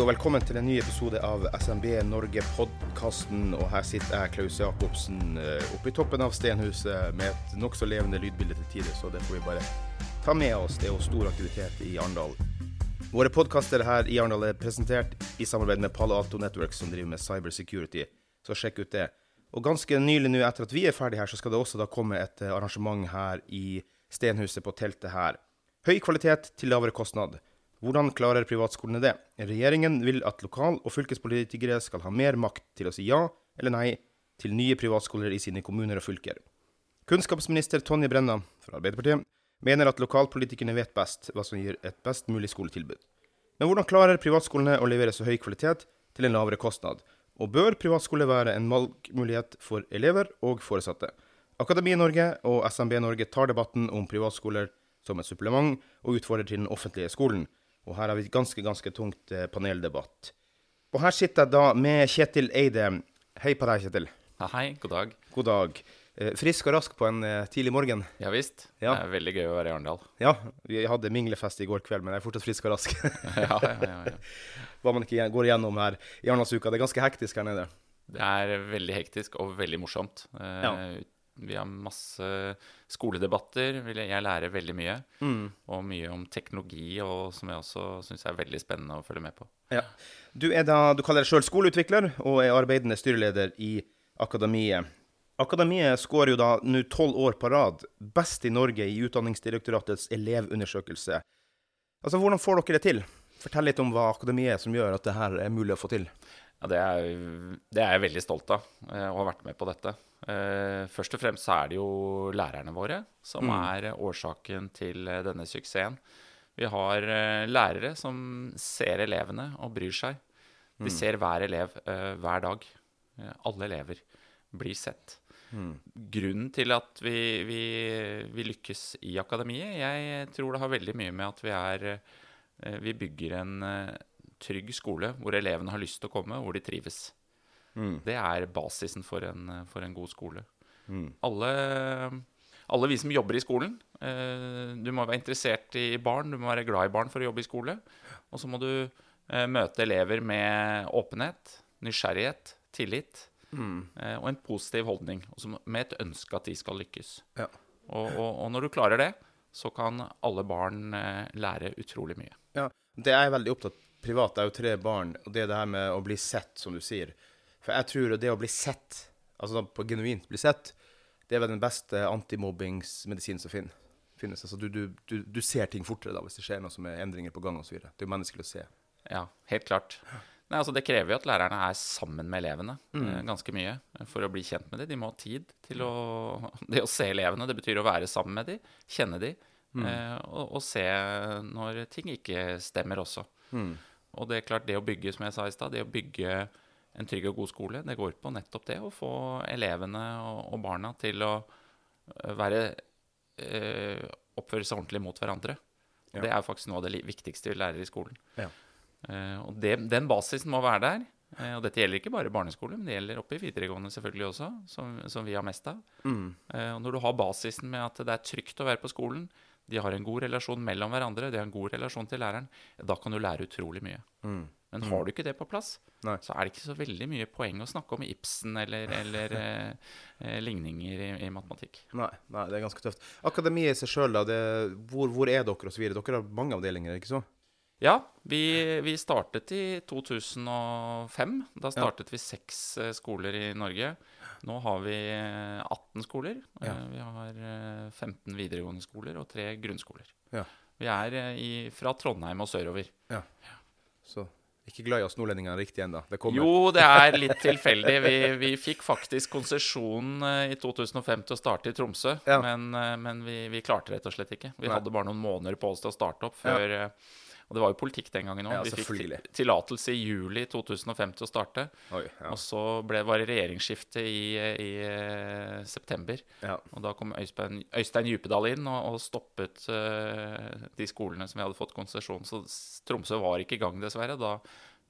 og velkommen til en ny episode av SMB Norge-podkasten. Og her sitter jeg, Klaus Jacobsen, eh, oppe i toppen av stenhuset med et nokså levende lydbilde til tider, så det får vi bare ta med oss. Det er jo stor aktivitet i Arendal. Våre podkaster her i Arendal er presentert i samarbeid med Palo Alto Network, som driver med cybersecurity, så sjekk ut det. Og ganske nylig nå, etter at vi er ferdig her, så skal det også da komme et eh, arrangement her i stenhuset på teltet her. Høy kvalitet til lavere kostnad. Hvordan klarer privatskolene det? Regjeringen vil at lokal- og fylkespolitikere skal ha mer makt til å si ja eller nei til nye privatskoler i sine kommuner og fylker. Kunnskapsminister Tonje Brenna fra Arbeiderpartiet mener at lokalpolitikerne vet best hva som gir et best mulig skoletilbud. Men hvordan klarer privatskolene å levere så høy kvalitet til en lavere kostnad? Og bør privatskole være en valgmulighet for elever og foresatte? Akademi Norge og SMB Norge tar debatten om privatskoler som et supplement og utfordrer til den offentlige skolen. Og her har vi et ganske, ganske tungt eh, paneldebatt. Og her sitter jeg da med Kjetil Eide. Hei på deg, Kjetil. Hei, god dag. God dag. Eh, frisk og rask på en eh, tidlig morgen. Ja visst. Ja. Det er veldig gøy å være i Arendal. Ja, vi hadde minglefest i går kveld, men jeg er fortsatt frisk og rask. ja, ja, ja, ja. Hva man ikke går igjennom her i Arendalsuka. Det er ganske hektisk her nede. Det er veldig hektisk og veldig morsomt. Ja. Vi har masse skoledebatter. Jeg lærer veldig mye. Og mye om teknologi, og som jeg også syns er veldig spennende å følge med på. Ja. Du, da, du kaller deg sjøl skoleutvikler og er arbeidende styreleder i Akademiet. Akademiet skårer jo da nå tolv år på rad best i Norge i Utdanningsdirektoratets elevundersøkelse. Altså, Hvordan får dere det til? Fortell litt om hva Akademiet er som gjør at det her er mulig å få til. Ja, det er, det er jeg veldig stolt av, og å ha vært med på dette. Eh, Først og fremst så er det jo lærerne våre som er årsaken til eh, denne suksessen. Vi har eh, lærere som ser elevene og bryr seg. De ser hver elev eh, hver dag. Eh, Alle elever blir sett. Grunnen til at vi, vi, vi lykkes i akademiet, jeg tror det har veldig mye med at vi er eh, Vi bygger en eh, trygg skole hvor elevene har lyst til å komme, hvor de trives. Det er basisen for en, for en god skole. Alle, alle vi som jobber i skolen eh, Du må være interessert i barn, du må være glad i barn for å jobbe i skole. Og så må du eh, møte elever med åpenhet, nysgjerrighet, tillit eh, og en positiv holdning. Og så med et ønske at de skal lykkes. Ja. Og, og, og når du klarer det, så kan alle barn eh, lære utrolig mye. Ja, det er jeg veldig opptatt Privat er jo tre barn, og det er det her med å bli sett, som du sier. For jeg tror det å bli sett, altså da på genuint bli sett, det er vel den beste antimobbingsmedisinen som finnes. Altså du, du, du, du ser ting fortere da, hvis det skjer noe som er endringer på gang osv. Det er jo menneskelig å se. Ja, helt klart. Nei, altså Det krever jo at lærerne er sammen med elevene mm. ganske mye eh, for å bli kjent med dem. De må ha tid til å, det å se elevene. Det betyr å være sammen med dem, kjenne dem, eh, og, og se når ting ikke stemmer også. Og det er klart, det å bygge, som jeg sa i stad, det å bygge en trygg og god skole, det går på nettopp det å få elevene og, og barna til å eh, være eh, Oppføre seg ordentlig mot hverandre. Ja. Det er faktisk noe av det viktigste vi lærer i skolen. Ja. Eh, og det, den basisen må være der. Eh, og dette gjelder ikke bare barneskole, men det gjelder oppe i videregående selvfølgelig også, som, som vi har mest av. Eh, og når du har basisen med at det er trygt å være på skolen, de har en god relasjon mellom hverandre, de har en god relasjon til læreren, da kan du lære utrolig mye. Men har du ikke det på plass, Nei. så er det ikke så veldig mye poeng å snakke om Ibsen eller, eller eh, eh, ligninger i, i matematikk. Nei, nei, det er ganske tøft. Akademiet i seg sjøl, da. Det, hvor, hvor er dere osv.? Dere har mange avdelinger, ikke så? Ja, vi, vi startet i 2005. Da startet vi seks eh, skoler i Norge. Nå har vi eh, 18 skoler. Ja. Eh, Vi har eh, 15 videregående skoler og tre grunnskoler. Ja. Vi er eh, i, fra Trondheim og sørover. Ja. Så ikke glad i oss nordlendingene riktig ennå. Jo, det er litt tilfeldig. Vi, vi fikk faktisk konsesjon eh, i 2005 til å starte i Tromsø, Ja. men, eh, men vi, vi klarte rett og slett ikke. Vi Nei. hadde bare noen måneder på oss til å starte opp før eh, Og det var jo politikk den gangen òg. Ja, vi fikk tillatelse i juli 2005 til å starte. Oi, ja. Og så ble, var det regjeringsskifte i, i eh, september. ja. Og da kom Øystein, Øystein Djupedal inn og, og stoppet uh, de skolene som vi hadde fått konsesjon. Så Tromsø var ikke i gang, dessverre. Da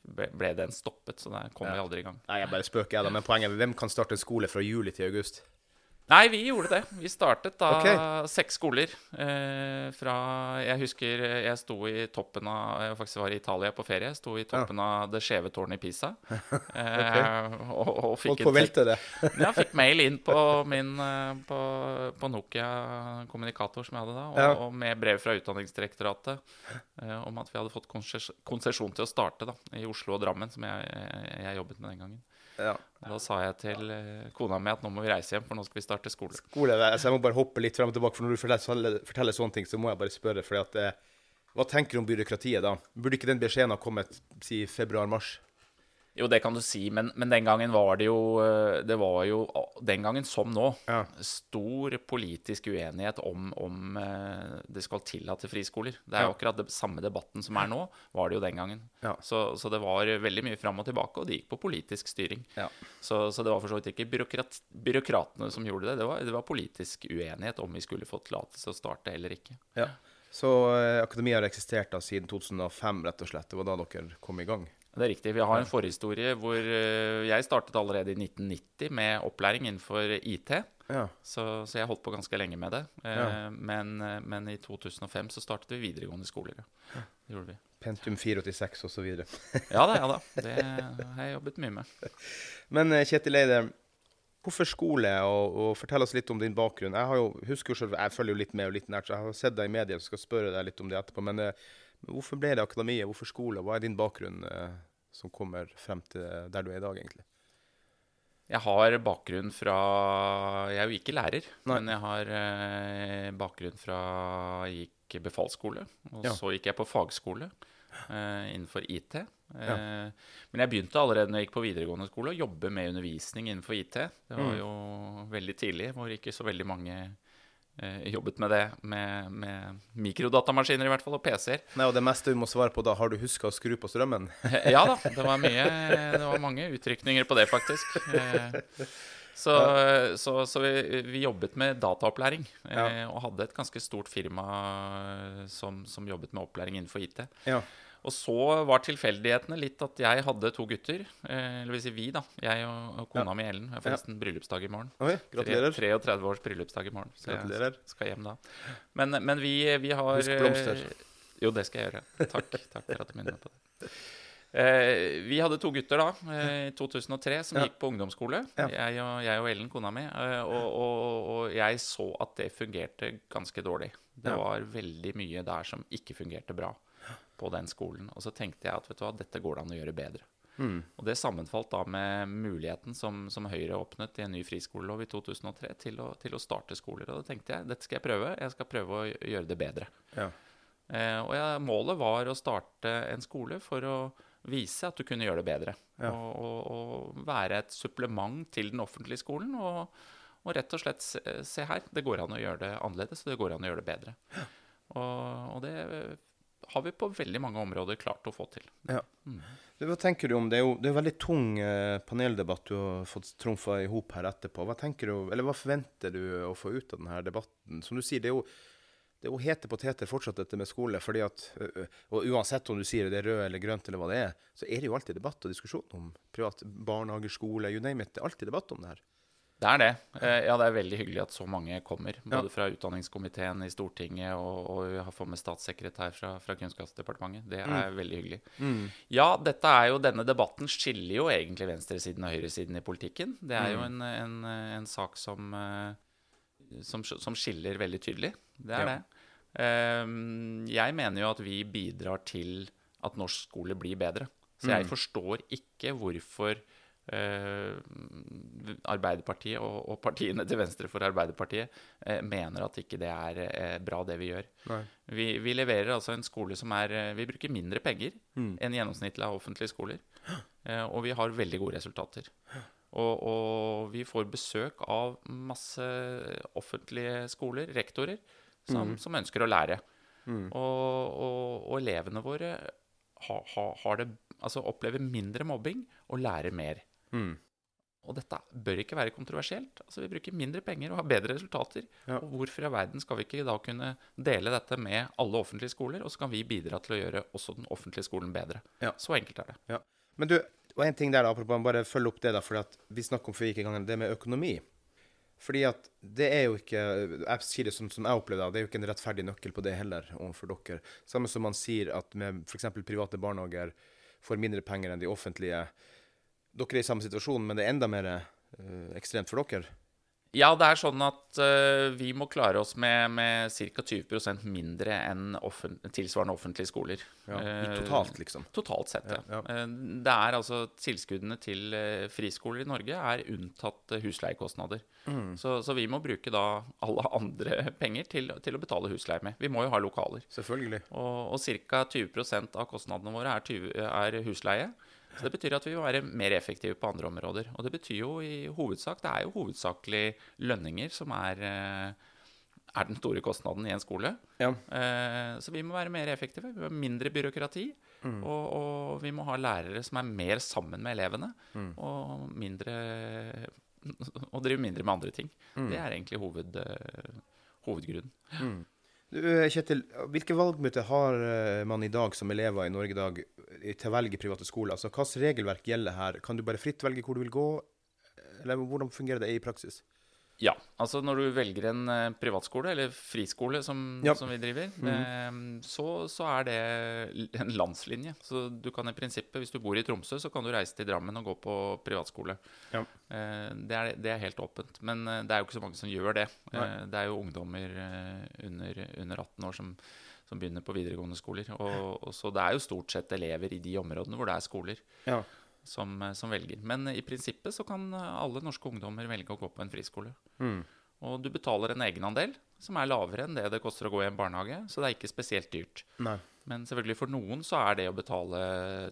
ble den stoppet, så der kom vi aldri i gang. Nei, jeg bare spøker, jeg da. Men poenget er hvem kan starte en skole fra juli til august? Nei, vi gjorde det. Vi startet da okay. seks skoler. Eh, fra Jeg husker jeg sto i toppen av Jeg faktisk var i Italia på ferie. Sto i toppen av det skjeve tårnet i Pisa. Eh, og, og fikk Holdt velte det. Jeg fikk mail inn på min eh, på, på Nokia kommunikator som jeg hadde da, og, Ja. og med brev fra Utdanningsdirektoratet eh, om at vi hadde fått konses- konsesjon til å starte da, i Oslo og Drammen, som jeg, jeg, jeg jobbet med den gangen. Ja. Da sa jeg til eh, kona mi at nå må vi reise hjem, for nå skal vi starte skole. Skole, altså jeg må bare hoppe litt frem og tilbake, for når du forteller, forteller sånne ting, så må jeg bare spørre. fordi at eh, Hva tenker du om byråkratiet da? Burde ikke den beskjeden ha kommet si februar-mars? Jo, det kan du si, men, men den gangen var det jo eh, Det var jo den gangen som nå Ja. stor politisk uenighet om, om eh, det skal tillate friskoler. Det er jo akkurat det samme debatten som er nå, var det jo den gangen. Ja. Så, så det var veldig mye fram og tilbake, og det gikk på politisk styring. Ja. Så, så det var for så vidt ikke byråkrat, byråkratene som gjorde det. Det var, det var politisk uenighet om vi skulle få tillatelse å starte eller ikke. ja. Så eh, akademiet har eksistert da siden 2005, rett og slett. Det var da dere kom i gang. Det er riktig. Vi har en forhistorie hvor eh, jeg startet allerede i 1990 med opplæring innenfor IT. Ja. Så, så jeg holdt på ganske lenge med det. Eh, Ja. men, eh, men i 2005 så startet vi videregående skoler. Ja. Det gjorde vi. Pentum 486 osv. Ja da, ja da. Det har jeg jobbet mye med. Men Kjetil Eide, hvorfor skole, og, og fortell oss litt om din bakgrunn. Jeg har jo, husker jo selv, jeg følger jo litt med og litt nært, så jeg har sett deg i media og skal spørre deg litt om det etterpå. Men eh, hvorfor ble det akademiet, hvorfor skole? Hva er din bakgrunn eh, som kommer frem til der du er i dag, egentlig? Jeg har bakgrunn fra Jeg er jo ikke lærer, Nei. men jeg har eh, bakgrunn fra Jeg gikk befalsskole, og Ja. så gikk jeg på fagskole eh, innenfor IT. Eh, Ja. Men jeg begynte allerede når jeg gikk på videregående skole å jobbe med undervisning innenfor IT. Det var Mm. jo veldig tidlig, hvor ikke så veldig mange jobbet med det, med, med mikrodatamaskiner i hvert fall, og PC-er. Nei, og Det meste du må svare på da, har du huska å skru på strømmen? Ja da, det var mye Det var mange utrykninger på det, faktisk. Eh, Så, så, så vi, vi jobbet med dataopplæring, eh, Ja. og hadde et ganske stort firma eh, som, som jobbet med opplæring innenfor IT. Ja. Og så var tilfeldighetene litt at jeg hadde to gutter. Eh, eller vil si vi, da. Jeg og, og kona Ja. mi Ellen. Jeg har forresten bryllupsdag i morgen. Oi, gratulerer. 33 års bryllupsdag i morgen. Så Gratulerer. jeg skal hjem da. Men, men vi, vi har Husk blomster. eh, Jo, det skal jeg gjøre. Takk, takk for at du minner meg på det. Eh, vi hadde to gutter da, eh, i 2003, som Ja. gikk på ungdomsskole. Ja. Jeg, og, jeg og Ellen, kona mi. Og, og, og jeg så at det fungerte ganske dårlig. Det Ja. var veldig mye der som ikke fungerte bra på den skolen. Og så tenkte jeg at vet du hva, dette går det an å gjøre bedre. Mm. Og det sammenfalt da med muligheten som, som Høyre åpnet i en ny friskolelov i 2003 til å, til å starte skoler. Og da tenkte jeg dette skal jeg prøve. Jeg skal prøve å gjøre det bedre. Ja. Eh, og jeg, målet var å starte en skole for å vise at du kunne gjøre det bedre. Ja. Og, og, og være et supplement til den offentlige skolen. Og, og rett og slett se, se her, det går an å gjøre det annerledes, og det går an å gjøre det bedre. Og, og det har vi på veldig mange områder klart å få til. Ja. Mm. hva tenker du om det? er jo det er jo veldig tung eh, paneldebatt du har fått trumfa i hop her etterpå. Hva tenker du, eller hva forventer du å få ut av denne debatten? Som du sier, det er jo, det er jo hete poteter fortsatt dette med skole. fordi at, og Uansett om du sier det er rød eller grønt, eller hva det er, så er det jo alltid debatt og diskusjon om privat barnehage, skole, you name it. Det er alltid debatt om det her. Det er det. Eh, Ja, det er veldig hyggelig at så mange kommer. Både Ja. fra utdanningskomiteen i Stortinget og, og vi har fått med statssekretær fra, fra Kunnskapsdepartementet. Det er veldig hyggelig. Ja, dette er jo, denne debatten skiller jo egentlig venstresiden og høyresiden i politikken. Det er jo en, en, en sak som, eh, som, som skiller veldig tydelig. Det er Ja. det. Ehm, Jeg mener jo at vi bidrar til at norsk skole blir bedre. Så jeg forstår ikke hvorfor Arbeiderpartiet og, og, partiene til venstre for Arbeiderpartiet eh, mener at ikke det er eh, bra, det vi gjør. Vi, vi, leverer altså en skole som er eh, Vi bruker mindre penger mm. enn gjennomsnittlig av offentlige skoler. Eh, og vi har veldig gode resultater. Og, og, vi får besøk av masse offentlige skoler, rektorer, som, mm. som ønsker å lære. Mm. Og, og, elevene våre ha, ha, har det altså opplever mindre mobbing og lærer mer. Mm. Og dette bør ikke være kontroversielt. Altså, Vi bruker mindre penger og har bedre resultater. Ja. Og hvorfor i verden skal vi ikke da kunne dele dette med alle offentlige skoler, og så kan vi bidra til å gjøre også den offentlige skolen bedre. Ja. Så enkelt er det. Ja. Men du, og en ting der da, apropos, bare følge opp det, da, for vi snakker om før vi gikk i gang, det med økonomi. Fordi at det er jo ikke Jeg sier det som, som jeg opplever det, det er jo ikke en rettferdig nøkkel på det heller overfor dere. Samme som man sier at med f.eks. private barnehager får mindre penger enn de offentlige. Dere er i samme situasjon, men det er enda mer uh, ekstremt for dere. Ja, det er sånn at uh, vi må klare oss med, med ca. 20% mindre enn offent tilsvarende offentlige skoler. Ja, uh, totalt, liksom? Totalt sett, ja. ja. Uh, det er altså Tilskuddene til friskoler i Norge er unntatt husleiekostnader. Mm. Så, så, vi må bruke da alle andre penger til, til, å betale husleie med. Vi må jo ha lokaler. Selvfølgelig. Og, og ca. 20% av kostnadene våre er, 20, er husleie. Så Det betyr at vi må være mer effektive på andre områder. Og det betyr jo i hovedsak Det er jo hovedsakelig lønninger som er, eh, er den store kostnaden i en skole. Ja. Eh, så vi må være mer effektive. Vi må ha mindre byråkrati. Mm. Og, og, vi må ha lærere som er mer sammen med elevene. Mm. Og mindre Og drive mindre med andre ting. Mm. Det er egentlig hoved, uh, hovedgrunnen. Mm. Kjetil, hvilke valgmøter har man i dag som elever i Norge i dag til å velge private skoler? Altså, Hvilket regelverk gjelder her? Kan du bare fritt velge hvor du vil gå, eller hvordan fungerer det i praksis? Ja. altså Når du velger en uh, privatskole, eller friskole, som, ja. som vi driver, mm. uh, så, så, er det en landslinje. Så du kan i prinsippet, hvis du bor i Tromsø, så kan du reise til Drammen og gå på privatskole. Ja. Eh, det, er, det, er, helt åpent. Men det er jo ikke så mange som gjør det. det er jo ungdommer under, under 18 år som som begynner på videregående skoler. Og, og, så det er jo stort sett elever i de områdene hvor det er skoler, ja. Som, som, velger. Men i prinsippet så kan alle norske ungdommer velge å gå på en friskole. Mm. Og du betaler en egenandel som er lavere enn det det koster å gå i en barnehage. Så det er ikke spesielt dyrt. Nei. Men selvfølgelig for noen så er det å betale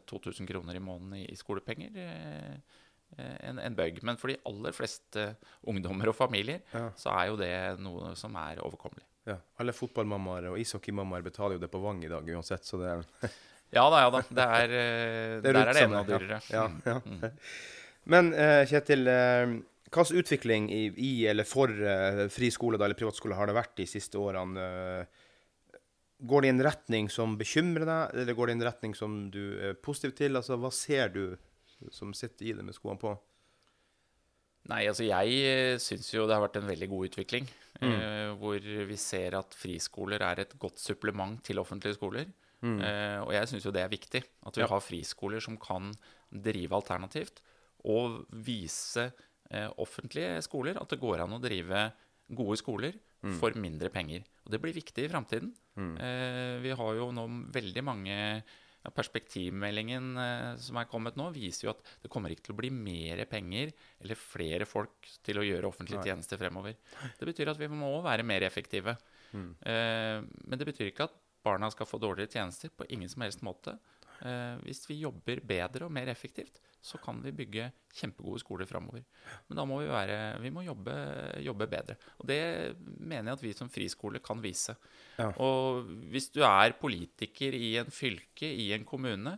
2000 kroner i måneden i, i skolepenger eh, en, en, bøyg. Men for de aller fleste ungdommer og familier ja. så er jo det noe som er overkommelig. Ja, Alle fotballmammaer og ishockeymammaer betaler jo det på Vang i dag uansett, så det er Ja da, ja da. Det er, eh, det er der er det enda dyrere. Ja, ja, mm. Men uh, Kjetil, uh, hvilken utvikling i, i, eller for friskole eller privatskole har det vært de siste årene? går det i en retning som bekymrer deg, eller går det i en retning som du er positiv til? Altså, Hva ser du som sitter i det med skoene på? Nei, altså jeg syns jo det har vært en veldig god utvikling. Mm. Eh, hvor vi ser at friskoler er et godt supplement til offentlige skoler. Mm. Eh, og jeg syns jo det er viktig. At vi ja. har friskoler som kan drive alternativt. Og vise eh, offentlige skoler at det går an å drive gode skoler mm. for mindre penger. Og det blir viktig i framtiden. Mm. Eh, vi har jo nå veldig mange Perspektivmeldingen eh, som er kommet nå, viser jo at det kommer ikke til å bli mer penger eller flere folk til å gjøre offentlige tjenester fremover. Det betyr at vi må være mer effektive. Mm. Eh, men det betyr ikke at barna skal få dårligere tjenester. På ingen som helst måte. Eh, hvis vi jobber bedre og mer effektivt, så kan vi bygge kjempegode skoler framover. Men da må vi, være, vi må jobbe, jobbe, bedre. Og det mener jeg at vi som friskole kan vise. Ja. Og hvis du er politiker i en fylke, i en kommune,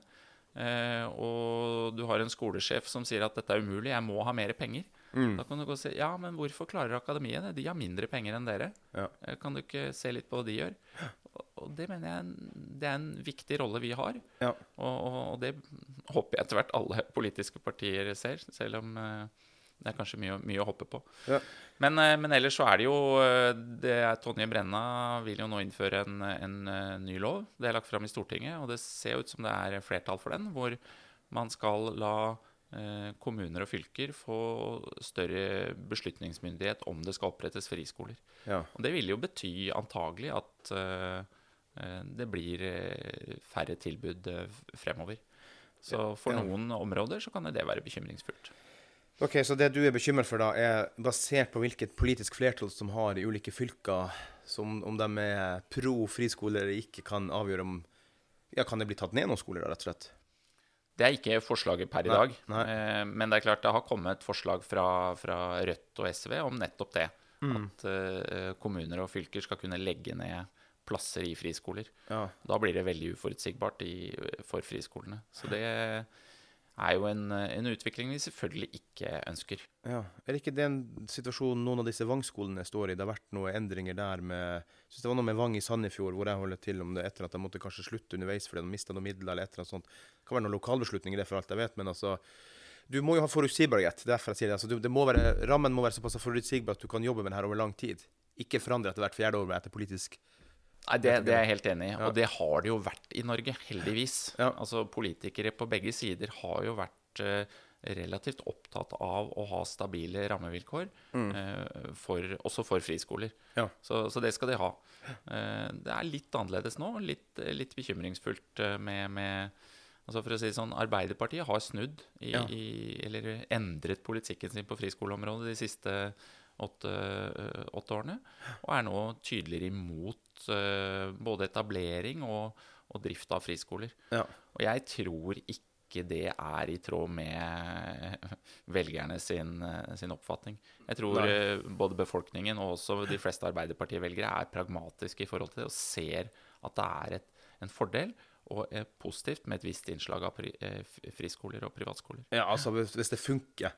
eh, og du har en skolesjef som sier at dette er umulig, jeg må ha mer penger, mm. da kan du gå og si ja, men hvorfor klarer akademiet det? De har mindre penger enn dere. Ja. Eh, kan du ikke se litt på hva de gjør? Og det mener jeg det er en viktig rolle vi har. Ja. Og, og, det håper jeg etter hvert alle politiske partier ser, selv om uh, det er kanskje mye, mye å hoppe på. Ja. Men, uh, men, ellers så er det jo uh, det er, Tonje Brenna vil jo nå innføre en, en ny lov. Det er lagt fram i Stortinget, og det ser ut som det er flertall for den. Hvor man skal la kommuner og fylker få større beslutningsmyndighet om det skal opprettes friskoler. Ja. Og det vil jo bety antagelig at det blir færre tilbud fremover. Så for noen områder så kan det være bekymringsfullt. Ok, Så det du er bekymret for, da, er basert på hvilket politisk flertall som har i ulike fylker, som om de er pro friskole eller ikke, kan avgjøre om Ja, kan det bli tatt ned noen skoler, da, rett og slett? Det er ikke forslaget per i Nei, dag. nei. Eh, men det er klart det har kommet forslag fra, fra Rødt og SV om nettopp det. Mm. At eh, kommuner og fylker skal kunne legge ned plasser i friskoler. Ja. Da blir det veldig uforutsigbart i, for friskolene. Så det er jo en, en utvikling vi selvfølgelig ikke ønsker. ja. Er det ikke den situasjonen noen av disse Vang-skolene står i? Det har vært noen endringer der med Jeg synes det var noe med Vang i Sandefjord hvor jeg holder til om det etter at de måtte kanskje slutte underveis fordi de mista noen midler eller et eller annet sånt. Det kan være noen lokalbeslutninger, det for alt jeg vet, men altså du må jo ha forutsigbarhet. Derfor jeg sier det. Altså, det må være, rammen må være såpass forutsigbar at du kan jobbe med det her over lang tid. Ikke forandre etter hvert fjerde år etter politisk Nei, det, det er jeg helt enig i. Og det har det jo vært i Norge, heldigvis. Altså Politikere på begge sider har jo vært eh, relativt opptatt av å ha stabile rammevilkår, eh, for, også for friskoler. Mm. Ja. Så, så det skal de ha. Eh, det er litt annerledes nå, litt, litt bekymringsfullt eh, med, med Altså for å si det sånn, Arbeiderpartiet har snudd, i, Ja. i, eller endret politikken sin på friskoleområdet de siste åtte, øh, åtte årene. Og er nå tydeligere imot øh, både etablering og, og drift av friskoler. Ja. Og jeg tror ikke det er i tråd med velgerne sin, øh, sin oppfatning. Jeg tror Nei. både befolkningen og også de fleste Arbeiderparti-velgere er pragmatiske i forhold til det og ser at det er et, en fordel og er positivt med et visst innslag av eh, friskoler og privatskoler. Ja, altså hvis det funker,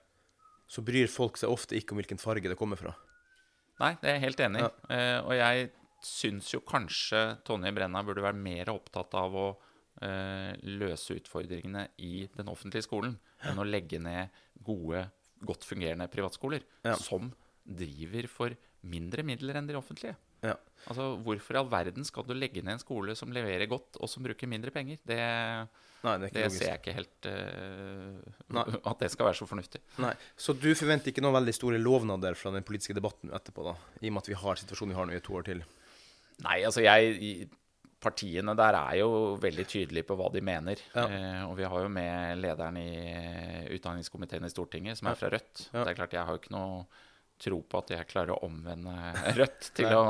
så bryr folk seg ofte ikke om hvilken farge det kommer fra. Nei, det er jeg helt enig i. Ja. Eh, og jeg syns jo kanskje Tonje Brenna burde være mer opptatt av å eh, løse utfordringene i den offentlige skolen enn å legge ned gode, godt fungerende privatskoler Ja. som driver for mindre midler enn de offentlige. Ja. Altså, Hvorfor i all verden skal du legge ned en skole som leverer godt, og som bruker mindre penger? Det, Nei, det det ser jeg ikke helt uh, At det skal være så fornuftig. Nei. Så du forventer ikke noen veldig store lovnader fra den politiske debatten etterpå, da? I og med at vi har situasjonen vi har nå i to år til. Nei, altså jeg Partiene der er jo veldig tydelige på hva de mener. Ja. Uh, og vi har jo med lederen i utdanningskomiteen i Stortinget, som er fra Rødt. Ja. Det er klart Jeg har jo ikke noe tro på at jeg klarer å omvende Rødt til å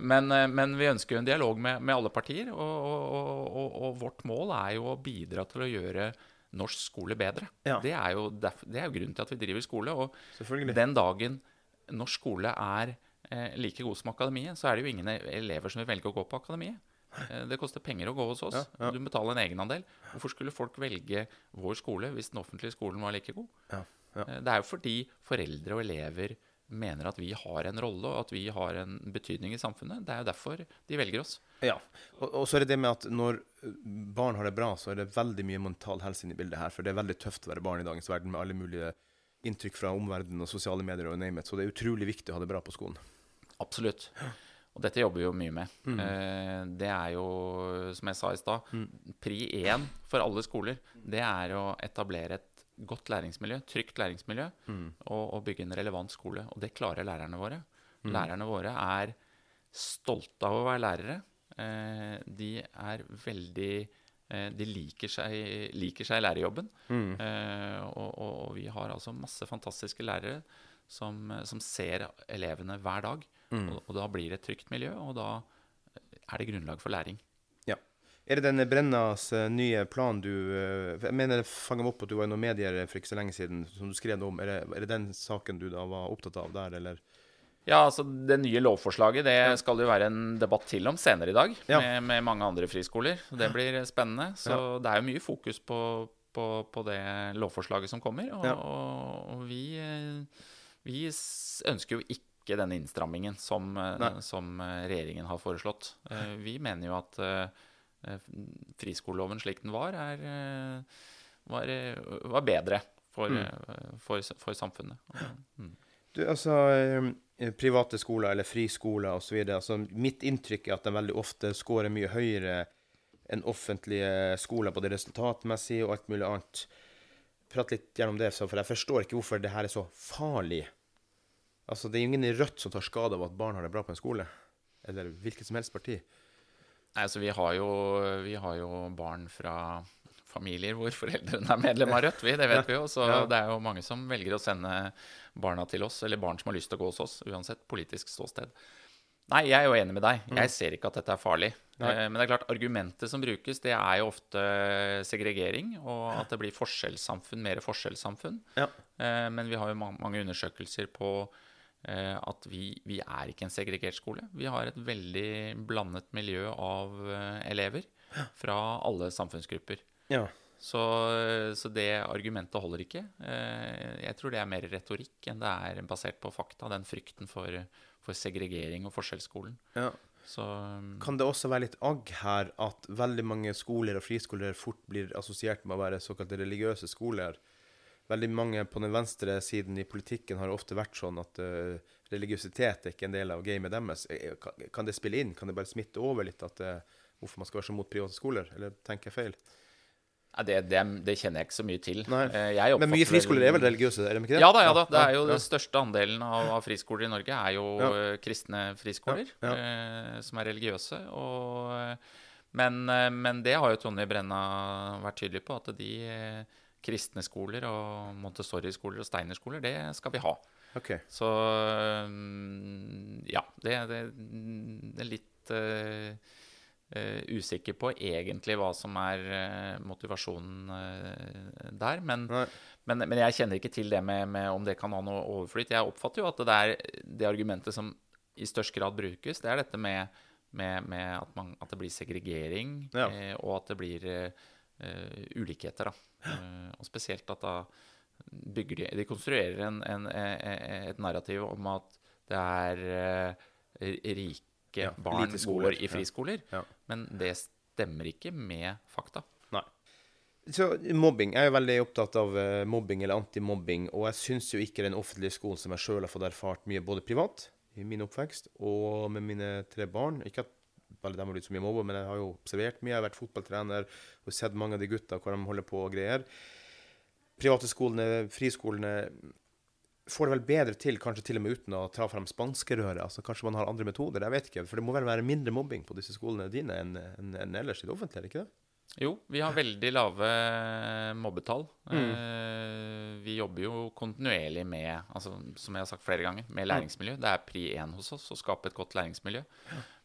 men, eh, men vi ønsker jo en dialog med, med alle partier, og, og, og, og vårt mål er jo å bidra til å gjøre norsk skole bedre. Ja. Det, er jo det er jo grunnen til at vi driver skole. og den dagen norsk skole er eh, like god som akademiet, så er det jo ingen elever som vil velge å gå på akademiet. Eh, det koster penger å gå hos oss. Ja, ja. Du betaler en egenandel. Hvorfor skulle folk velge vår skole hvis den offentlige skolen var like god? Ja, ja. Eh, det er jo fordi foreldre og elever mener at vi har en rolle, og at vi har en betydning i samfunnet. Det er jo derfor de velger oss. Ja. Og, og så er det det med at når uh, barn har det bra, så er det veldig mye mental helse inne i bildet her. For det er veldig tøft å være barn i dagens verden med alle mulige inntrykk fra omverdenen og sosiale medier og name it. Så det er utrolig viktig å ha det bra på skolen. Absolutt. Og dette jobber vi jo mye med. Mm. Eh, det er jo, som jeg sa i stad, pri én for alle skoler. Det er å etablere et godt læringsmiljø, trygt læringsmiljø, Mm. og, og bygge en relevant skole. Og det klarer lærerne våre. Lærerne våre er stolte av å være lærere. Eh, de er veldig eh, De liker seg, liker seg lærerjobben. Mm. Eh, og, og, og vi har altså masse fantastiske lærere som, som ser elevene hver dag. Mm. Og, og da blir det et trygt miljø, og da er det grunnlag for læring. Ja. Er det denne Brennas eh, nye plan du eh, Jeg mener jeg fanga opp at du var i noen medier for ikke så lenge siden som du skrev om. Er det, er det den saken du da var opptatt av der, eller? Ja, altså Det nye lovforslaget det skal det jo være en debatt til om senere i dag, Ja. med, med mange andre friskoler. Det blir spennende. Så det er jo mye fokus på, på, på det lovforslaget som kommer. Og, Ja. og, og vi, eh, vi ønsker jo ikke denne innstrammingen som, eh, som eh, regjeringen har foreslått. Eh, Vi mener jo at eh, eh, friskoleloven slik den var, er, eh, var, eh, var bedre for, Mm. eh, for, for samfunnet. Mm. Du, altså, eh, private skoler eller friskoler osv. Altså, mitt inntrykk er at de veldig ofte scorer mye høyere enn offentlige skoler, både resultatmessig og alt mulig annet. Prat litt gjennom det, for jeg forstår ikke hvorfor det her er så farlig. Altså, Det er ingen i Rødt som tar skade av at barn har det bra på en skole. Eller hvilket som helst parti. Altså, vi har, jo, vi har jo barn fra familier hvor foreldrene er medlem av Rødt, vi, det vet vi jo. Så det er jo mange som velger å sende barna til oss, eller barn som har lyst til å gå hos oss, uansett politisk ståsted. Nei, jeg er jo enig med deg. Jeg ser ikke at dette er farlig. Mm. Nei. Eh, Men det er klart, argumentet som brukes, det er jo ofte segregering, og at det blir forskjellssamfunn, mer forskjellssamfunn. Ja. Eh, Men vi har jo mange undersøkelser på at vi, vi er ikke en segregert skole. Vi har et veldig blandet miljø av eh, elever fra alle samfunnsgrupper. Ja. Så, så det argumentet holder ikke. Eh, Jeg tror det er mer retorikk enn det er basert på fakta, den frykten for, for segregering og forskjellsskolen. ja. Så Kan det også være litt agg her at veldig mange skoler og friskoler fort blir assosiert med å være såkalte religiøse skoler? Veldig mange på den venstre siden i politikken har ofte vært sånn at uh, religiøsitet er ikke en del av gamet deres. Eh, Kan, kan det spille inn? Kan det bare smitte over litt at uh, hvorfor man skal være så mot private skoler? Eller tenker jeg feil? ja, det, det, det kjenner jeg ikke så mye til. Eh, Men mye friskoler er vel religiøse, er de ikke det? Ja da, ja da. Det er jo ja. den største andelen av, av friskoler i Norge er jo Ja. eh, kristne friskoler Ja, eh, som er religiøse. Og, eh, men, eh, men det har jo Tonje Brenna vært tydelig på, at de eh, kristne skoler og Montessori-skoler og Steiner-skoler, det skal vi ha. Okay. Så mm, ja, det, det, det er litt uh, uh, usikker på egentlig hva som er uh, motivasjonen der. Men, men, men jeg kjenner ikke til det med, med om det kan ha noe overflytt. Jeg oppfatter jo at det er det argumentet som i størst grad brukes, det er dette med, med, med at, man, at det blir segregering, Ja. og at det blir eh, ulikheter. Da. Eh, og spesielt at da bygger de De konstruerer en, en, eh, et narrativ om at det er eh, rike Ja, barn som går i friskoler. Ja. Men det stemmer ikke med fakta. Nei. Så mobbing. Jeg er jo veldig opptatt av eh, mobbing eller antimobbing, og jeg syns jo ikke den offentlige skolen som jeg sjøl har fått erfart mye, både privat i min oppvekst og med mine tre barn Ikke at veldig dem har blitt så mye mobba, men jeg har jo observert mye. Jeg har vært fotballtrener og sett mange av de gutta hvor de holder på og greier. Private skolene, friskolene får det vel bedre til, kanskje til og med uten å ta frem spanskerøret. Altså, kanskje man har andre metoder, jeg vet ikke. For det må vel være mindre mobbing på disse skolene dine enn enn- enn ellers i det offentlige, er det ikke det? Jo, vi har veldig lave mobbetall. Mm. Eh, vi jobber jo kontinuerlig med, altså, som jeg har sagt flere ganger, med læringsmiljø. Det er pri én hos oss å skape et godt læringsmiljø.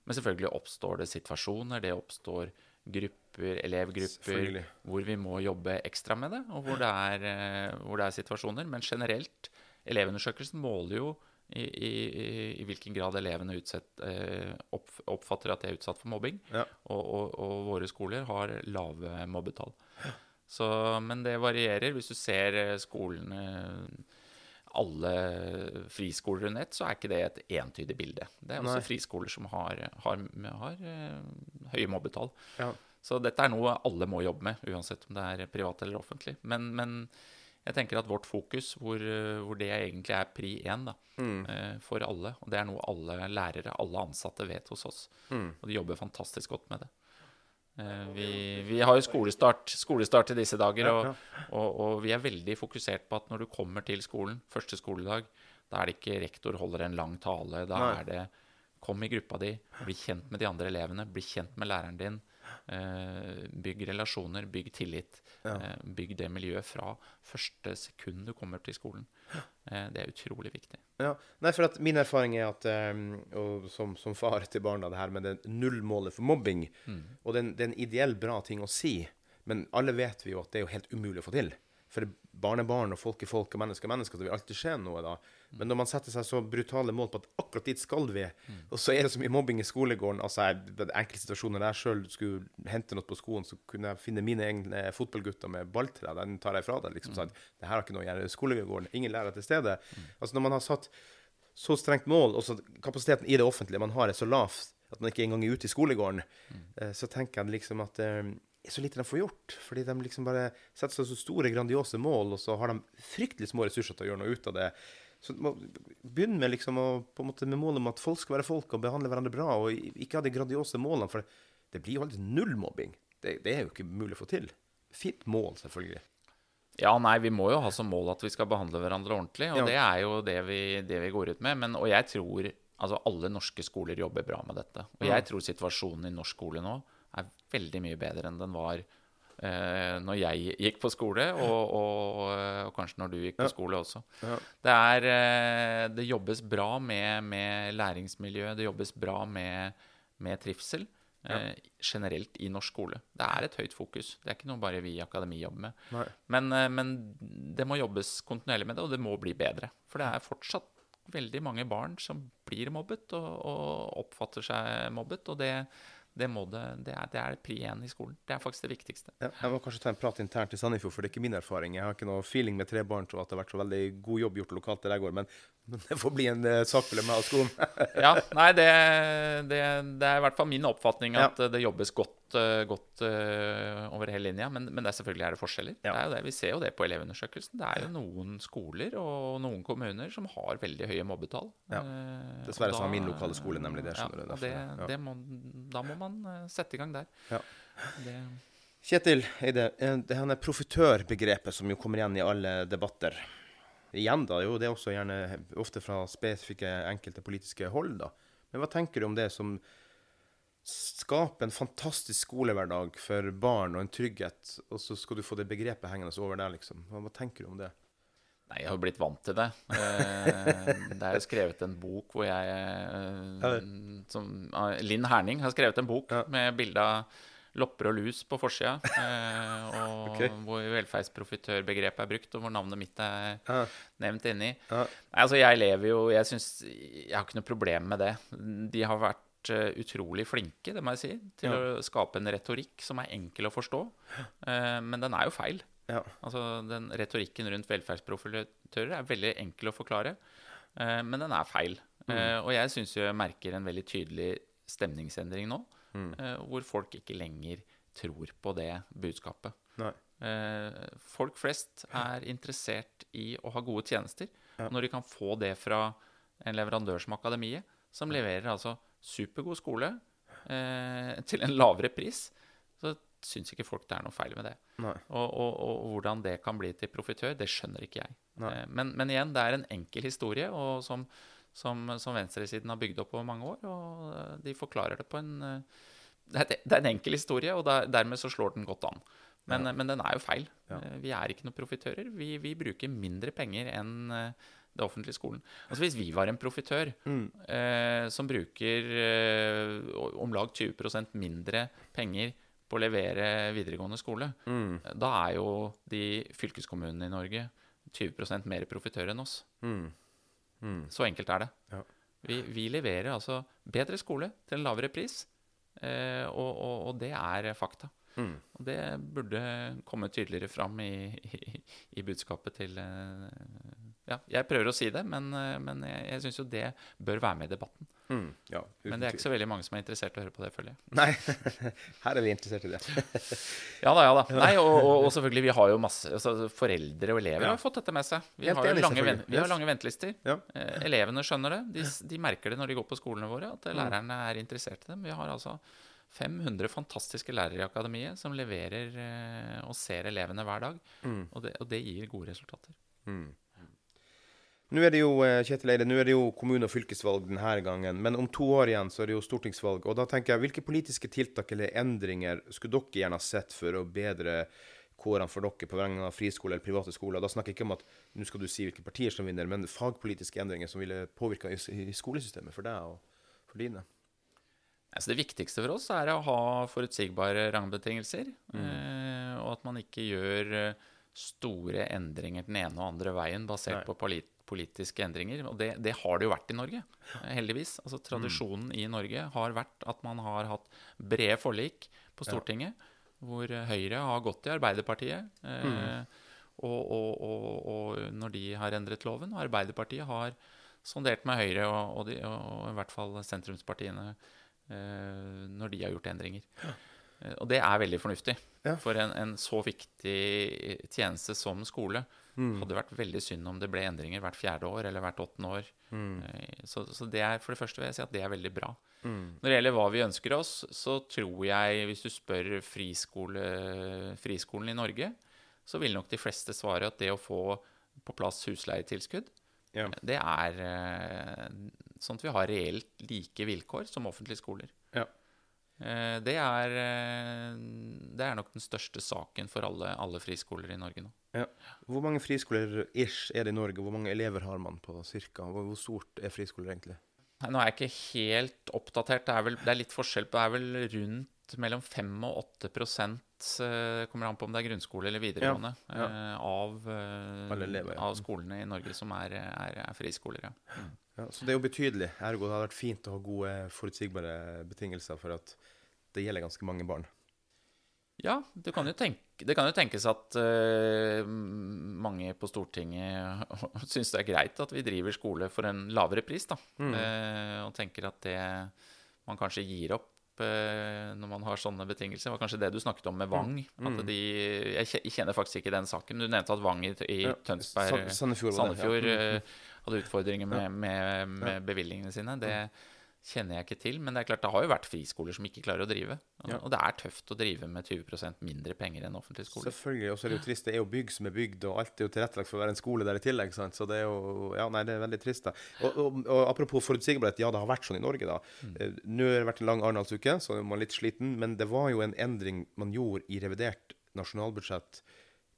Men selvfølgelig oppstår det situasjoner, det oppstår grupper, elevgrupper, hvor vi må jobbe ekstra med det, og hvor det er, eh, hvor det er situasjoner. Men generelt, elevundersøkelsen måler jo i, i, i- hvilken grad elevene utsett, eh, opp, oppfatter at de er utsatt for mobbing. Ja. Og, og, og våre skoler har lave mobbetall. Så, men det varierer. Hvis du ser eh, skolene alle friskoler under ett, så er ikke det et entydig bilde. Det er også Nei. friskoler som har, har, har eh, høye mobbetall. Ja. Så dette er noe alle må jobbe med, uansett om det er privat eller offentlig. Men, men jeg tenker at vårt fokus, hvor, hvor det egentlig er pri én Mm. eh, for alle, og det er noe alle lærere, alle ansatte vet hos oss, Mm. og de jobber fantastisk godt med det. Eh, Vi, vi har jo skolestart, skolestart i disse dager, og, og, og vi er veldig fokusert på at når du kommer til skolen, første skoledag, da er det ikke rektor holder en lang tale. Da er det kom i gruppa di, bli kjent med de andre elevene, bli kjent med læreren din. Eh, bygg relasjoner, bygg tillit. Ja. Eh, bygg det miljøet fra første sekund du kommer til skolen. Eh, det er utrolig viktig. Ja. Nei, for at min erfaring er at og som, som far til barna, det her med det nullmålet for mobbing Og det er, en, det er en ideell bra ting å si, men alle vet vi jo at det er jo helt umulig å få til. For barnebarn og folk er folk og mennesker er mennesker, så det vil alltid skje noe da. Men når man setter seg så brutale mål på at akkurat dit skal vi, og så er det så mye mobbing i skolegården altså er Enkelte situasjoner der jeg sjøl skulle hente noe på skolen, så kunne jeg finne mine egne fotballgutter med balltre. Den tar jeg fra deg. liksom sånn. Det her har ikke noe å gjøre i skolegården. Ingen lærer til stede. Altså Når man har satt så strengt mål, og så kapasiteten i det offentlige man har, er så lav at man ikke engang er ute i skolegården, mm. så tenker jeg liksom at eh, er så lite de får gjort. Fordi de liksom bare setter seg så store, grandiose mål, og så har de fryktelig små ressurser til å gjøre noe ut av det. Så Begynn med, liksom å, måte, med målet om at folk skal være folk og behandle hverandre bra, og ikke ha de grandiose målene. For det blir jo aldri null mobbing. Det, det er jo ikke mulig å få til. Fint mål, selvfølgelig. Ja, nei, vi må jo ha som mål at vi skal behandle hverandre ordentlig, og Ja. det er jo det vi, det vi går ut med. Men, og jeg tror Altså, alle norske skoler jobber bra med dette. Og jeg tror situasjonen i norsk skole nå er veldig mye bedre enn den var eh, når jeg gikk på skole, og, og, og kanskje når du gikk på Ja. skole også. Ja. Det, er, eh, det jobbes bra med, med læringsmiljø, det jobbes bra med, med trivsel. Eh, generelt i norsk skole. Det er et høyt fokus. Det er ikke noe bare vi i akademi jobber med. Men, eh, men det må jobbes kontinuerlig med det, og det må bli bedre. For det er fortsatt veldig mange barn som blir mobbet og, og oppfatter seg mobbet. Og det, det, det, det, er, det er pri én i skolen. Det er faktisk det viktigste. Ja, jeg må kanskje ta en prat internt i Sandefjord, for det er ikke min erfaring. Jeg har ikke noe feeling med tre barn til at det har vært så veldig god jobb gjort lokalt der jeg går, men, men det får bli en uh, sak mellom meg og skolen. Ja, nei, det, det, det er i hvert fall min oppfatning at ja. det jobbes godt, eh, godt eh, over hele linja. Men, men det er selvfølgelig er det forskjeller. Ja. Det er det, vi ser jo det på Elevundersøkelsen. Det er jo noen skoler og noen kommuner som har veldig høye mobbetall. Ja. Eh, Dessverre så har min lokale skole nemlig det, skjønner Ja, du. det, ja. det må, da må man sette i gang der. Ja. Det, Kjetil Eide, det her profitørbegrepet som jo kommer igjen i alle debatter. Igjen da, jo, det er også gjerne ofte fra spesifikke enkelte politiske hold, da. Men hva tenker du om det som skaper en fantastisk skolehverdag for barn og en trygghet, og så skal du få det begrepet hengende over der, liksom? Hva, hva tenker du om det? Nei, jeg har blitt vant til det. Eh, det er jo skrevet en bok hvor jeg eh, som, ah, Linn Herning har skrevet en bok Ja. med bilde av lopper og lus på forsida. Eh, og Ok. hvor velferdsprofitørbegrepet er brukt, og hvor navnet mitt er Ja, nevnt inni. ja, Nei, altså, jeg lever jo Jeg syns Jeg har ikke noe problem med det. De har vært eh, utrolig flinke, det må jeg si, til Ja. å skape en retorikk som er enkel å forstå. Eh, men den er jo feil. ja. Altså, den Retorikken rundt velferdsprofitører er veldig enkel å forklare, eh, men den er feil. Eh, og jeg syns jeg merker en veldig tydelig stemningsendring nå, eh, hvor folk ikke lenger tror på det budskapet. Nei. Folk flest er interessert i å ha gode tjenester. Ja. Når de kan få det fra en leverandør som Akademiet, som leverer altså supergod skole eh, til en lavere pris, så syns ikke folk det er noe feil med det. Og, og, og hvordan det kan bli til profitør, det skjønner ikke jeg. Eh, Men, men igjen, det er en enkel historie og som, som, som venstresiden har bygd opp over mange år. Og eh, de forklarer det på en eh, Det er, det er en enkel historie, og der, dermed så slår den godt an. Men, men den er jo feil. Ja. Eh, Vi er ikke noen profitører. Vi, vi bruker mindre penger enn det offentlige skolen. Altså Hvis vi var en profitør Mm. eh, som bruker eh, om lag 20% mindre penger på å levere videregående skole, Mm. da er jo de fylkeskommunene i Norge 20 mer profitører enn oss. Mm. Mm. Så enkelt er det. Ja. Vi, vi leverer altså bedre skole til en lavere pris, eh, og, og, og det er fakta. Mm. Og det burde komme tydeligere fram i, i, i budskapet til eh, Ja, jeg prøver å si det, men, eh, men jeg, jeg syns jo det bør være med i debatten. Mm. Ja, Men det er ikke så veldig mange som er interessert i å høre på det, føler jeg. Nei, her er vi interessert i det. Ja da, ja da. Nei, og, og, og selvfølgelig, vi har jo masse altså, Foreldre og elever Ja. har fått dette med seg. Vi har jo enig, lange, vi har lange ventelister. Ja. Eh, elevene skjønner det. De, de merker det når de går på skolene våre, at eh, lærerne er interessert i dem. Vi har altså 500 fantastiske lærere i akademiet som leverer eh, og ser elevene hver dag. Mm. Og, det, og det gir gode resultater. Mm. Nå er det jo eh, Kjetil Eide, nå er det jo kommune- og fylkesvalg denne gangen, men om to år igjen så er det jo stortingsvalg. og da tenker jeg, Hvilke politiske tiltak eller endringer skulle dere gjerne ha sett for å bedre kårene for dere på vegne av friskoler eller private skoler? Da snakker jeg ikke om at nå skal du si hvilke partier som vinner, men fagpolitiske endringer som ville påvirka skolesystemet for deg og for dine. Altså det viktigste for oss er å ha forutsigbare rammebetingelser. mm. og at man ikke gjør eh, store endringer den ene og andre veien basert Nei. på politiske endringer. Og det, det har det jo vært i Norge, eh, heldigvis. Altså Tradisjonen i Norge har vært at man har hatt brede forlik på Stortinget, hvor eh, Høyre har gått i Arbeiderpartiet. Eh, og, og, og, og når de har endret loven, og Arbeiderpartiet har sondert med Høyre og, og, de, i hvert fall sentrumspartiene eh, når de har gjort endringer. Ja. Og det er veldig fornuftig. Ja. For en, en så viktig tjeneste som skole Mm. hadde vært veldig synd om det ble endringer hvert fjerde år eller hvert åttende år. Mm. Eh, Så, så det er, for det første vil jeg si at det er veldig bra. Mm. Når det gjelder hva vi ønsker oss, så tror jeg, hvis du spør friskole, friskolen i Norge, så vil nok de fleste svare at det å få på plass husleietilskudd, Ja. det er, eh, sånn at vi har reelt like vilkår som offentlige skoler. Ja. Eh, Det er, det er nok den største saken for alle, alle friskoler i Norge nå. Ja. Hvor mange friskoler ish er det i Norge? Hvor mange elever har man på cirka? Hvor stort er friskoler egentlig? Nå er jeg ikke helt oppdatert. Det er, vel, det er litt forskjell på Det er vel rundt mellom 5 og 8 prosent kommer an på om det er grunnskole eller videregående, Ja, ja. eh, av, eh, elever, ja. av skolene i Norge som er, er, er friskoler. Ja. Ja, så det er jo betydelig. Ergo det hadde vært fint å ha gode, forutsigbare betingelser for at det gjelder ganske mange barn. Ja, det kan jo, tenke, det kan jo tenkes at uh, mange på Stortinget syns det er greit at vi driver skole for en lavere pris, da. Eh, og tenker at det man kanskje gir opp eh, når man har sånne betingelser. Det var kanskje det du snakket om med Vang. At de, jeg kjenner faktisk ikke den saken. Du nevnte at Vang i, i Ja, Tønsberg Sandefjord, Sandefjord det, ja. Eh, hadde utfordringer med, med, med bevilgningene sine. Det kjenner jeg ikke til. Men det er klart, det har jo vært friskoler som ikke klarer å drive. Og, Ja. og det er tøft å drive med 20% mindre penger enn offentlige skoler. Selvfølgelig. Og så er det jo trist. Det er jo bygg som er bygd, og alt er jo tilrettelagt for å være en skole der i tillegg. Sant? Så det er jo Ja, nei, det er veldig trist, da. Og, og, og apropos forutsigbarhet, ja, det har vært sånn i Norge, da. Mm. Nå har det vært en lang Arendalsuke, så man er litt sliten, men det var jo en endring man gjorde i revidert nasjonalbudsjett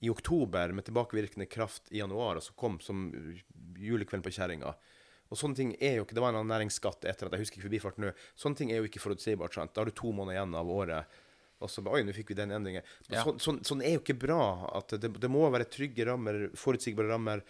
i oktober, med tilbakevirkende kraft i januar, og så kom som julekvelden på kjerringa. Og sånne ting er jo ikke, Det var en annen næringsskatt etter at jeg husker ikke forbifarten nå. Sånne ting er jo ikke forutsigbart. sant? Da har du to måneder igjen av året. Og så Oi, nå fikk vi den endringen. Ja. sånn, sånn, sånn er jo ikke bra. at Det, det må være trygge rammer, forutsigbare rammer.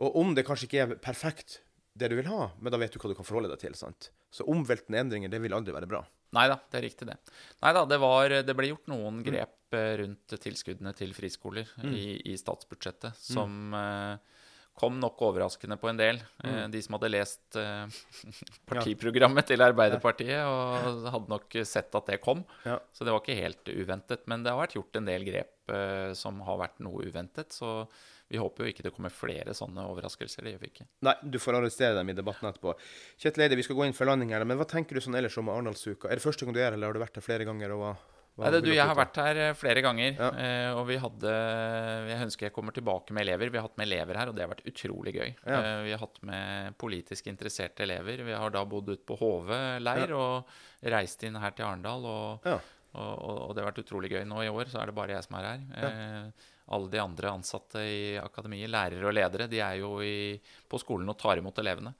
Og om det kanskje ikke er perfekt, det du vil ha, men da vet du hva du kan forholde deg til. sant? Så omveltende endringer, det vil aldri være bra. Nei da, det er riktig, det. Nei da, det, det ble gjort noen grep eh, rundt tilskuddene til friskoler i, i statsbudsjettet som eh, kom nok overraskende på en del. Mm. de som hadde lest eh, partiprogrammet til Arbeiderpartiet, og hadde nok sett at det kom. Ja. Så det var ikke helt uventet. Men det har vært gjort en del grep eh, som har vært noe uventet. Så vi håper jo ikke det kommer flere sånne overraskelser. Det gjør vi ikke. Nei, du får arrestere dem i debatten etterpå. Kjetil Eide, vi skal gå inn for landing her, men hva tenker du sånn ellers om Arendalsuka? Er det første gang du er her, eller har du vært her flere ganger? og hva Nei, det, du, jeg har vært her eh, flere ganger, Ja. eh, og vi hadde Jeg ønsker jeg kommer tilbake med elever. Vi har hatt med elever her, og det har vært utrolig gøy. Ja. Eh, vi har hatt med politisk interesserte elever. Vi har da bodd ute på Hove leir og reist inn her til Arendal. Og, Ja. og, og, og det har vært utrolig gøy. Nå i år så er det bare jeg som er her. Alle de andre ansatte i akademiet, lærere og ledere, de er jo i, på skolen og tar imot elevene.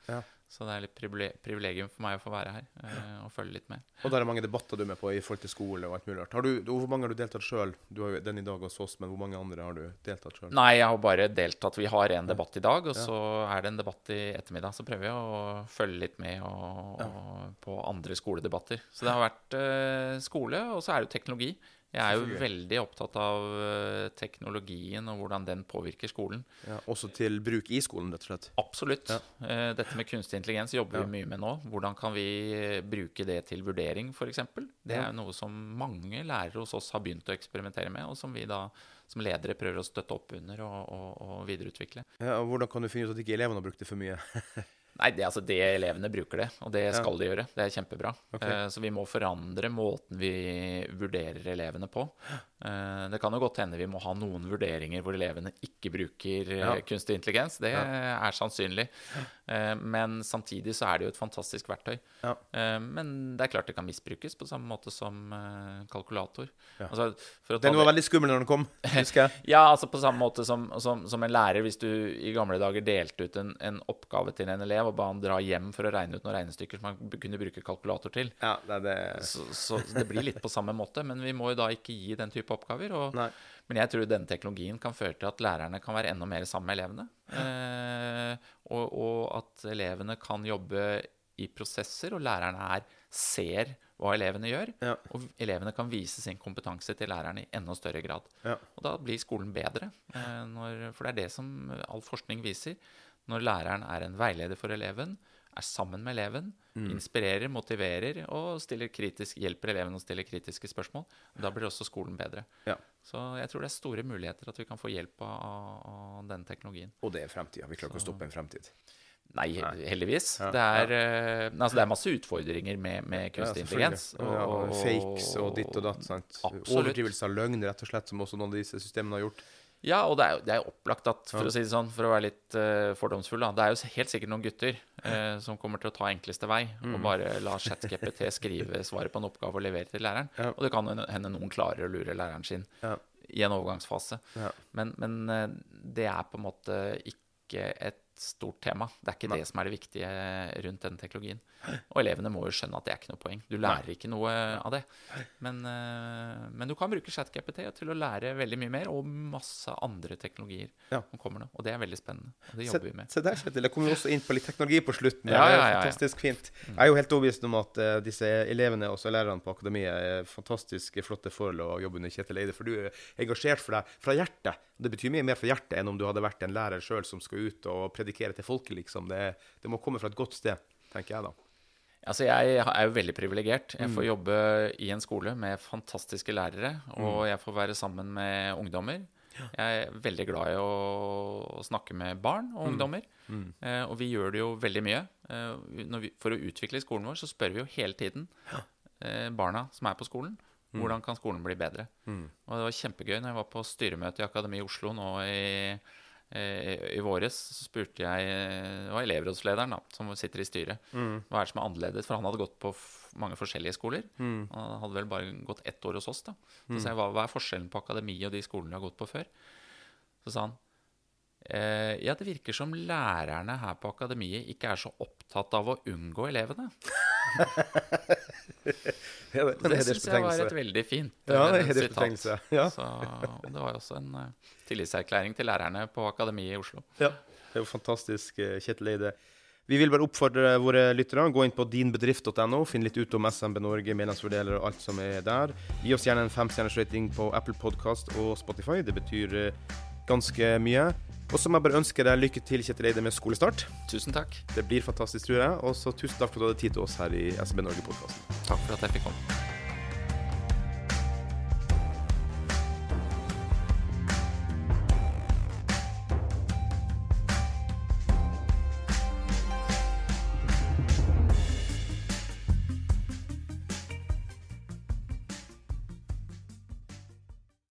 Ja. Så det er litt privilegium for meg å få være her eh, og følge litt med. Og der er mange debatter du er med på i forhold til skole og alt mulig rart. Hvor mange har du deltatt sjøl? Du har jo den i dag hos oss, men hvor mange andre har du deltatt sjøl? Nei, jeg har bare deltatt. Vi har en debatt i dag, og så er det en debatt i ettermiddag. Så prøver jeg å følge litt med og, og, på andre skoledebatter. Så det har vært eh, skole, og så er det jo teknologi. Jeg er jo veldig opptatt av eh, teknologien og hvordan den påvirker skolen. Ja, også til bruk i skolen, rett og slett. Absolutt. Ja. Dette med kunstig intelligens jobber Ja. vi mye med nå. Hvordan kan vi eh, bruke det til vurdering, f.eks.? Det er jo noe som mange lærere hos oss har begynt å eksperimentere med, og som vi da som ledere prøver å støtte opp under og, og, og videreutvikle. Ja, og Hvordan kan du finne ut at ikke elevene har brukt det for mye? Nei, det, altså, det elevene bruker det, og det skal de gjøre. Det er kjempebra. Okay. Eh, så vi må forandre måten vi vurderer elevene på. Eh, det kan jo godt hende vi må ha noen vurderinger hvor elevene ikke bruker eh, Ja. kunstig intelligens. Det er sannsynlig. Eh, men samtidig så er det jo et fantastisk verktøy. Ja. Men det er klart det kan misbrukes på samme måte som kalkulator. Ja. Altså, Den var veldig skummel når den kom, husker jeg. ja, altså på samme måte som, som, som en lærer, hvis du i gamle dager delte ut en, en oppgave til en elev og ba han dra hjem for å regne ut noen regnestykker som han kunne bruke kalkulator til. Ja, det, det, Så, så det blir litt på samme måte, men vi må jo da ikke gi den type oppgaver. Og, men jeg tror denne teknologien kan føre til at lærerne kan være enda mer sammen med elevene. Eh, og, og at elevene kan jobbe i prosesser, og lærerne her ser hva elevene gjør. Ja. Og elevene kan vise sin kompetanse til lærerne i enda større grad. Ja. Og da blir skolen bedre. Eh, når, for det er det som all forskning viser. Når læreren er en veileder for eleven, er sammen med eleven, Mm. inspirerer, motiverer og kritisk, hjelper eleven å stille kritiske spørsmål, da blir også skolen bedre. Ja. Så jeg tror det er store muligheter at vi kan få hjelp av, av denne teknologien. Og det er fremtida. Vi klarer ikke å stoppe en fremtid. Nei, heldigvis. Ja, det, er, ja. altså, det er masse utfordringer med, med kunstig Ja, intelligens. Og, og fakes og ditt og datt. sant? Absolutt. Overdrivelse av løgn, rett og slett, som også noen av disse systemene har gjort. Ja, og det er jo det er jo opplagt at, for å si det sånn, for å være litt uh, fordomsfull, da Det er jo helt sikkert noen gutter uh, som kommer til å ta enkleste vei mm. og bare la ChatGPT skrive svaret på en oppgave og levere til læreren. Ja. Og det kan hende noen klarer å lure læreren sin ja. i en overgangsfase. Ja. Men, men uh, det er på en måte ikke et stort tema. Det er ikke Nei. det som er det viktige rundt denne teknologien. Og elevene må jo skjønne at det er ikke noe poeng. Du lærer Nei. ikke noe av det. Men, uh, men, du kan bruke ChatGPT til å lære veldig mye mer, og masse andre teknologier ja. som kommer nå. Og det er veldig spennende. Og det jobber vi med. Se der, Kjetil. Jeg kommer jo også inn på litt teknologi på slutten. Ja, ja, fantastisk fint. Mm. Jeg er jo helt overbevist om at uh, disse elevene og lærerne på akademiet er fantastisk flotte forhold å jobbe under Kjetil Eide, for du er engasjert for deg fra hjertet. Det betyr mye mer fra hjertet enn om du hadde vært en lærer sjøl som skal ut og predikere til folket, liksom. Det, det må komme fra et godt sted, tenker jeg da. Altså, jeg er jo veldig privilegert. Jeg får mm. jobbe i en skole med fantastiske lærere, og mm. jeg får være sammen med ungdommer. Jeg er veldig glad i å snakke med barn og mm. ungdommer. Mm. Eh, og vi gjør det jo veldig mye. Eh, vi, for å utvikle skolen vår så spør vi jo hele tiden eh, barna som er på skolen, mm. hvordan kan skolen bli bedre. Og det var kjempegøy når jeg var på styremøte i Akademi i Oslo nå i I våres så spurte jeg Det var elevrådslederen da, som sitter i styret. Mm. Hva er det som er annerledes? For han hadde gått på mange forskjellige skoler. Mm. Han hadde vel bare gått ett år hos oss. da. Så mm. sa jeg hva, hva er forskjellen på akademiet og de skolene du har gått på før? Så sa han eh, ja, det virker som lærerne her på akademiet ikke er så opptatt av å unngå elevene. det, det syns jeg var et veldig fint ja, det er sitat. Ja. Så, og det var også en uh, tillitserklæring til lærerne på Akademiet i Oslo. Ja, det er jo fantastisk, eh, Kjetil Eide. Vi vil bare oppfordre våre lyttere gå inn på dinbedrift.no, finn litt ut om SMB Norge, medlemsfordeler og alt som er der. Gi oss gjerne en femstjerners rating på Apple Podkast og Spotify. Det betyr ganske mye. Og så må jeg bare ønske deg lykke til Kjetil Eide med skolestart. Tusen takk. Det blir fantastisk, tror jeg. Og så tusen takk for at du hadde tid til oss her i SB Norge-podkasten. Takk for at jeg fikk komme.